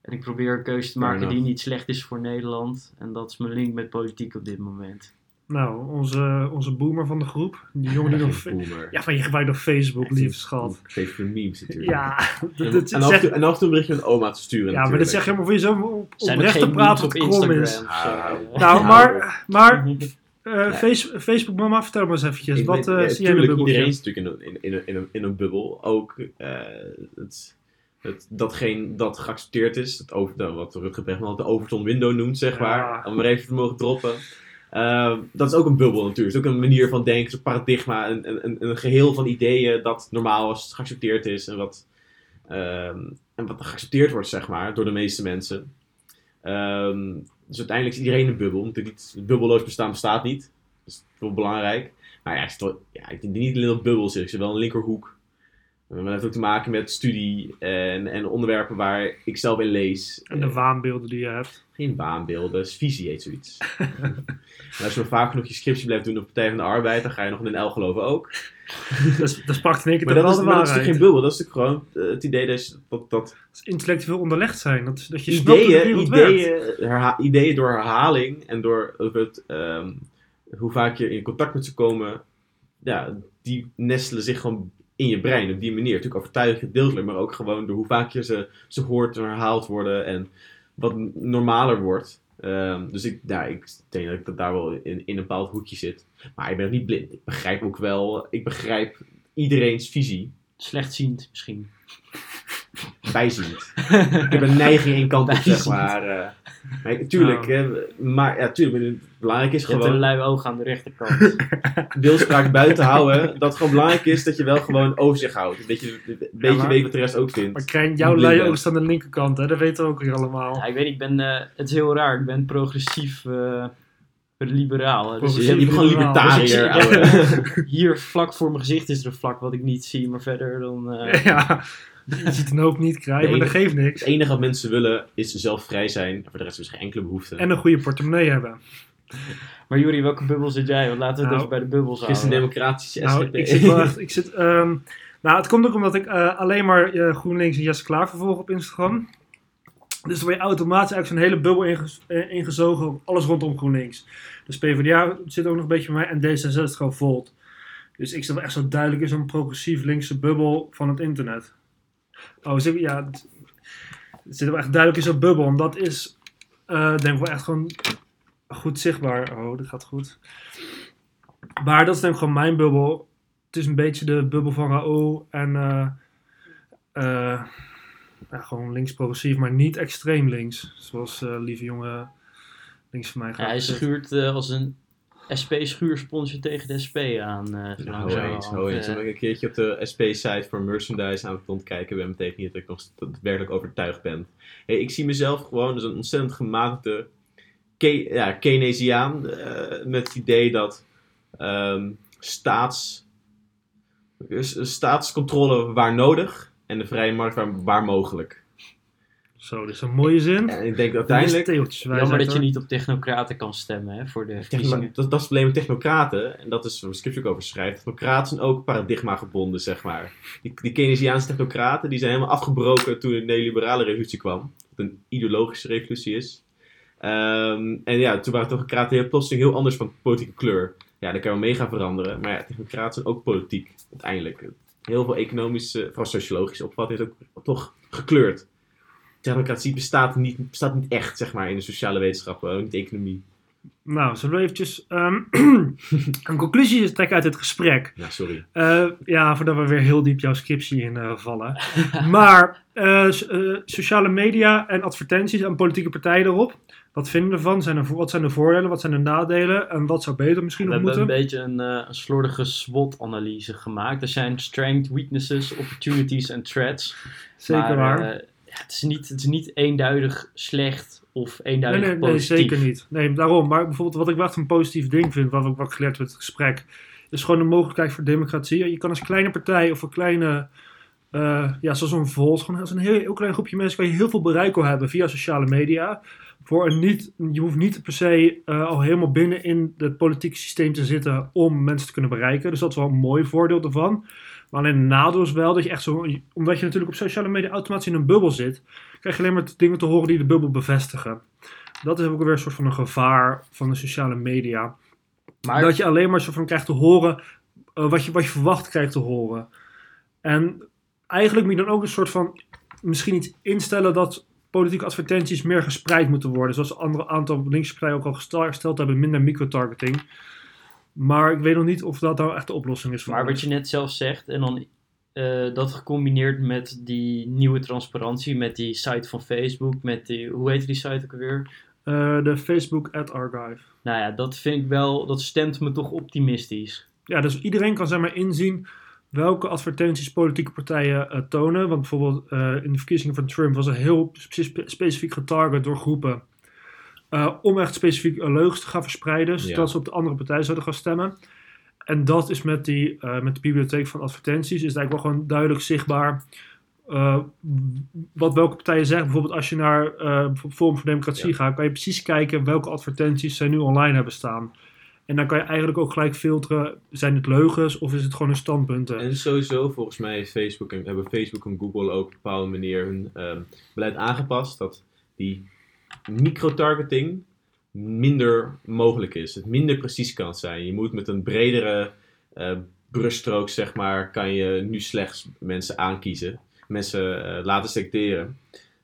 En ik probeer een keuze te maken die niet slecht is voor Nederland. En dat is mijn link met politiek op dit moment. Nou, onze, onze boomer van de groep. Die jongen die nog... Boomer. Ja, maar je gebruikt nog Facebook, lief schat. Geef voor memes natuurlijk. Ja, [laughs] dat, En, dat en, af zeg- en toe, en af en toe een berichtje met oma te sturen ja, maar dat zeg je maar voor jezelf op, Zijn er oprecht te praten op krom Instagram? is. Ah, zo? Nou, maar, maar Mhm. eh, face- Facebook mama, vertel maar eens eventjes. Ik wat weet- eh ja, zie jij in bubbeltje? iedereen is natuurlijk in een, in, in, in, een, in een bubbel. Ook eh, het, het, datgene dat geaccepteerd is, het over, de- wat Rutger Bregman de Overton window noemt, zeg Ja. maar. Om maar even te mogen droppen. Eh, dat is ook een bubbel natuurlijk. Is ook een manier van denken, een paradigma, een, een, een, een geheel van ideeën dat normaal is, geaccepteerd is en wat, ehm, en wat geaccepteerd wordt, zeg maar, door de meeste mensen. Ehm, dus uiteindelijk is iedereen een bubbel. Niet, bubbelloos bestaan bestaat niet. Dat is wel belangrijk. Maar ja, ik, wel- ja, denk niet alleen op bubbel zit. Ik zit wel in een linkerhoek. En dat heeft ook te maken met studie en, en onderwerpen waar ik zelf in lees. En de Eh, waanbeelden die je hebt. geen baanbeelden, dat is visie heet zoiets. [laughs] en als je maar vaak genoeg je scriptie blijft doen op Partij van de Arbeid, dan ga je nog in de L geloven ook. [laughs] Dat, sprak in één keer Maar dat wel is, maar dat toch geen bubbel, dat is natuurlijk gewoon eh, het idee dat, dat, dat is intellectueel onderlegd zijn. Dat, dat je ideeën, ideeën, herha- ideeën door herhaling en door het, ehm, hoe vaak je in contact met ze komen, ja, die nestelen zich gewoon in je brein op die manier. Natuurlijk overtuigend gedeeltelijk, maar ook gewoon door hoe vaak je ze, ze hoort en herhaald worden en wat normaler wordt. Ehm, dus ik, ja, ik denk dat ik dat daar wel in, in een bepaald hoekje zit. Maar ik ben niet blind. Ik begrijp ook wel, ik begrijp iedereen's visie. Slechtziend misschien. Bijziend. [laughs] ik heb een neiging één kant op, zeg maar. eh maar ik- tuurlijk, hè, maar ja, tuurlijk, maar het belangrijk is Je hebt een gewoon lui oog aan de rechterkant. [laughs] beeldspraak buiten houden. Dat het gewoon belangrijk is dat je wel gewoon overzicht houdt. Dat je een beetje maar- weet wat de rest ook vindt. Maar Krijn, jouw lui staan aan de linkerkant, hè? dat weten we ook weer allemaal. ja, ik weet, ik ben, eh, het is heel raar. Ik ben progressief eh, liberaal. hè. Dus je bent hebt gewoon libertariër. [laughs] Dus hier vlak voor mijn gezicht is er een vlak wat ik niet zie, maar verder dan. eh, ja, [laughs] je ziet een hoop niet krijgen, maar dat geeft niks. Het enige wat mensen willen is zelf vrij zijn. Voor de rest is er geen enkele behoefte. En een goede portemonnee hebben. Maar Juri, welke bubbel zit jij? Want laten we het Nou, even bij de bubbels houden. Christen-democratische Nou, SGP. ik zit wel echt. [laughs] Ik zit, ehm, nou, het komt ook omdat ik eh, alleen maar eh, GroenLinks en Jesse Klaver volg op Instagram. Dus dan word je automatisch eigenlijk zo'n hele bubbel inges- eh, ingezogen op alles rondom GroenLinks. Dus PvdA zit ook nog een beetje bij mij en D66 Volt. Dus ik zit wel echt zo duidelijk in zo'n progressief linkse bubbel van het internet. Oh, zit, ja, het, het zit wel echt duidelijk in zo'n bubbel. En dat is, eh, denk ik wel echt gewoon goed zichtbaar. Oh, dat gaat goed. Maar dat is denk ik gewoon mijn bubbel. Het is een beetje de bubbel van Raoul en eh, eh, ja, gewoon links progressief, maar niet extreem links. Zoals lieve jongen links van mij Ja, gaat. hij schuurt als een SP-schuursponsje tegen de SP aan. eh Nou, langzamerhand. eens, ho eens. Eh, ik een keertje op de SP-site voor merchandise aan het rondkijken ben, betekent niet dat ik nog daadwerkelijk overtuigd ben. Hey, ik zie mezelf gewoon als een ontzettend gematigde Ke ja, Keynesiaan. eh, met het idee dat ehm, staats, staatscontrole waar nodig en de vrije markt waar, waar mogelijk. Zo, dit is een mooie zin. En ik denk uiteindelijk. Jammer dat je niet op technocraten kan stemmen hè, voor de Techno- dat, dat is het probleem met technocraten. En dat is waar Scripts ook over schrijft. Technocraten zijn ook paradigma gebonden, zeg maar. Die, die Keynesiaanse technocraten die zijn helemaal afgebroken toen de neoliberale revolutie kwam. Wat een ideologische revolutie is. Ehm, en ja, toen waren technocraten heel plotseling heel anders van politieke kleur. Ja, daar kan wel mee gaan veranderen. Maar ja, technocraten zijn ook politiek, uiteindelijk. Heel veel economische, vooral sociologische opvatting is ook toch gekleurd. Technocratie bestaat niet, bestaat niet echt, zeg maar, in de sociale wetenschappen, ook niet de economie. Nou, zullen we eventjes ehm, [clears throat] een conclusie trekken uit dit gesprek? Ja, sorry. Eh, ja, voordat we weer heel diep jouw scriptie in eh, vallen. [laughs] maar eh, so- eh, sociale media en advertenties en politieke partijen erop. Wat vinden we ervan? Zijn er, wat zijn de voordelen? Wat zijn de nadelen? En wat zou beter misschien We nog hebben een moeten? beetje een, eh, een slordige SWOT-analyse gemaakt. Er zijn strengths, weaknesses, opportunities en threats. Zeker maar, waar. Ja, het, is niet, het is niet eenduidig slecht of nee, eenduidig nee, nee, positief. zeker niet. Nee, daarom. Maar bijvoorbeeld wat ik wel echt een positief ding vind, wat ik, wat geleerd heb uit het gesprek, is gewoon de mogelijkheid voor democratie. Je kan als kleine partij of een kleine, eh, ja, zoals een Volt, gewoon als een heel, heel klein groepje mensen, kan je heel veel bereik al hebben via sociale media. Voor een niet, je hoeft niet per se eh, al helemaal binnen in het politieke systeem te zitten om mensen te kunnen bereiken. Dus dat is wel een mooi voordeel ervan. Maar alleen het nadeel is wel dat je echt zo, omdat je natuurlijk op sociale media automatisch in een bubbel zit, krijg je alleen maar dingen te horen die de bubbel bevestigen. Dat is ook weer een soort van een gevaar van de sociale media. Maar Dat je alleen maar soort van krijgt te horen eh, wat, je, wat je verwacht krijgt te horen. En eigenlijk moet je dan ook een soort van misschien iets instellen dat politieke advertenties meer gespreid moeten worden. Zoals een andere aantal linkse partijen ook al gesteld hebben, minder microtargeting. Maar ik weet nog niet of dat nou echt de oplossing is voor Maar wat je net zelf zegt, en dan eh, dat gecombineerd met die nieuwe transparantie, met die site van Facebook, met die, hoe heet die site ook alweer? Eh, de Facebook at Archive. Nou ja, dat vind ik wel, dat stemt me toch optimistisch. Ja, dus iedereen kan zeg maar inzien welke advertenties politieke partijen eh, tonen. Want bijvoorbeeld in de verkiezingen van Trump was er heel spe- specifiek getarget door groepen. Eh, om echt specifiek eh, leugens te gaan verspreiden, zodat Ja. ze op de andere partij zouden gaan stemmen. En dat is met, die, eh, met de bibliotheek van advertenties, is het eigenlijk wel gewoon duidelijk zichtbaar wat welke partijen zeggen. Bijvoorbeeld als je naar Forum voor Democratie Ja. gaat, kan je precies kijken welke advertenties zij nu online hebben staan. En dan kan je eigenlijk ook gelijk filteren, zijn het leugens of is het gewoon een standpunten? En sowieso, volgens mij Facebook en, hebben Facebook en Google ook op een bepaalde manier hun ehm, beleid aangepast. Dat die microtargeting minder mogelijk is. Het minder precies kan zijn. Je moet met een bredere eh brushstrook, zeg maar, kan je nu slechts mensen aankiezen. Mensen eh, laten selecteren.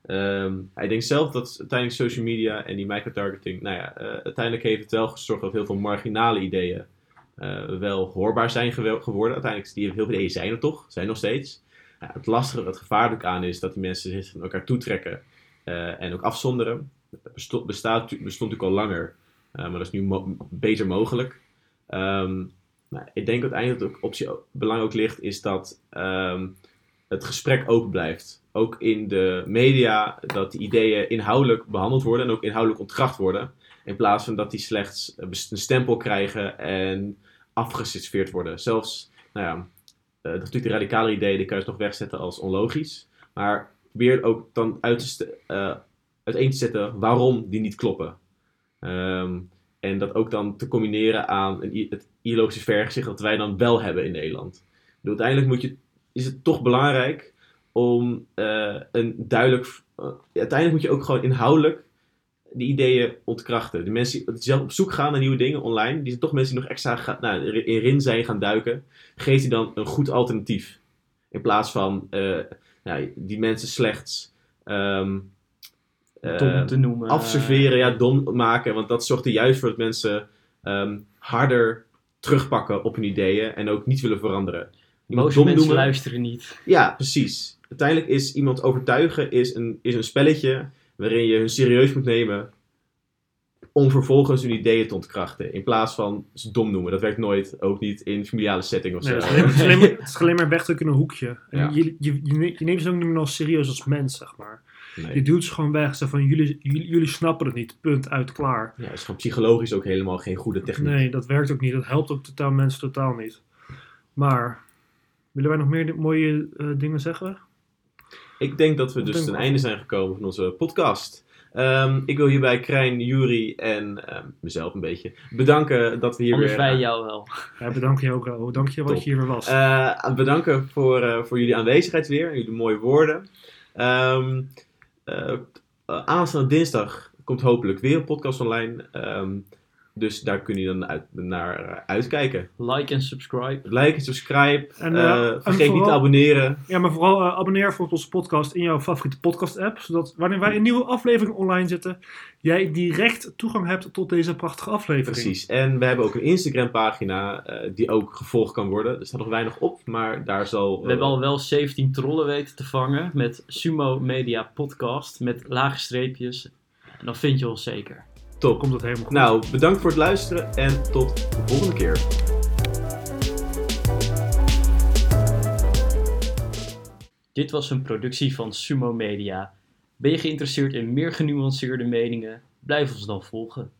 Ehm, hij denkt zelf dat uiteindelijk social media en die microtargeting, nou ja, eh, uiteindelijk heeft het wel gezorgd dat heel veel marginale ideeën wel hoorbaar zijn geworden. Uiteindelijk, die heel veel ideeën zijn er toch, zijn nog steeds. Het lastige, het gevaarlijk aan is dat die mensen zich naar elkaar toetrekken en ook afzonderen. Dat besto- bestaat, bestond natuurlijk al langer, eh, maar dat is nu beter mogelijk. Ehm, nou, ik denk uiteindelijk dat optie belang ook ligt, is dat ehm, het gesprek open blijft. Ook in de media, dat die ideeën inhoudelijk behandeld worden en ook inhoudelijk ontkracht worden. In plaats van dat die slechts eh, een stempel krijgen en afgeserveerd worden. Zelfs, nou ja, eh, natuurlijk de radicale ideeën, die kan je toch wegzetten als onlogisch. Maar probeer ook dan uit te st- eh, uiteen te zetten waarom die niet kloppen. Ehm, en dat ook dan te combineren aan het ideologische vergezicht dat wij dan wel hebben in Nederland. Bedoel, uiteindelijk moet je, is het toch belangrijk om eh, een duidelijk. eh, uiteindelijk moet je ook gewoon inhoudelijk die ideeën ontkrachten. De mensen die zelf op zoek gaan naar nieuwe dingen online, die zijn toch mensen die nog extra gaan, nou, er- erin zijn gaan duiken. Geef die dan een goed alternatief. In plaats van eh, nou, die mensen slechts ehm, eh, Dom te noemen. afserveren, ja, dom maken. Want dat zorgt er juist voor dat mensen ehm, harder terugpakken op hun ideeën en ook niet willen veranderen. Iemand mensen luisteren niet. Ja, precies. Uiteindelijk is iemand overtuigen is een, is een spelletje waarin je hun serieus moet nemen om vervolgens hun ideeën te ontkrachten. In plaats van ze dom noemen. Dat werkt nooit, ook niet in familiale setting of Nee, zo. het, is alleen, het, is alleen maar, het is alleen maar wegdrukken in een hoekje. En Ja. je, je, je neemt ze ook niet meer als serieus als mens, zeg maar. Nee. Je duwt ze gewoon weg. Zeg van, jullie, jullie, jullie snappen het niet. Punt, uit, klaar. Ja, het is gewoon psychologisch ook helemaal geen goede techniek. Nee, dat werkt ook niet. Dat helpt ook totaal mensen totaal niet. Maar, willen wij nog meer mooie eh, dingen zeggen? Ik denk dat we dus ten einde zijn gekomen van onze podcast. Ehm, ik wil hierbij Krijn, Jury en ehm, mezelf een beetje bedanken dat we hier Anders weer... wij jou wel. Ja, bedank je ook wel. Dank je wat Top. je hier weer was. Eh, bedanken voor, eh, voor jullie aanwezigheid weer, jullie mooie woorden. Ehm, eh, eh, aanstaande dinsdag komt hopelijk weer een podcast online. Ehm, dus daar kun je dan uit, naar eh, uitkijken. Like en subscribe. Like en subscribe. En, Eh, eh, en vergeet niet te abonneren. Ja, maar vooral abonneer voor onze podcast in jouw favoriete podcast-app. Zodat wanneer wij een nieuwe aflevering online zetten, jij direct toegang hebt tot deze prachtige aflevering. Precies. En we hebben ook een Instagram pagina eh, die ook gevolgd kan worden. Er staat nog weinig op, maar daar zal... We hebben al wel 17 trollen weten te vangen met Sumo Media Podcast met lage streepjes. En dan vind je ons zeker. Top. Komt het helemaal goed. Nou, bedankt voor het luisteren en tot de volgende keer. Dit was een productie van Sumo Media. Ben je geïnteresseerd in meer genuanceerde meningen? Blijf ons dan volgen.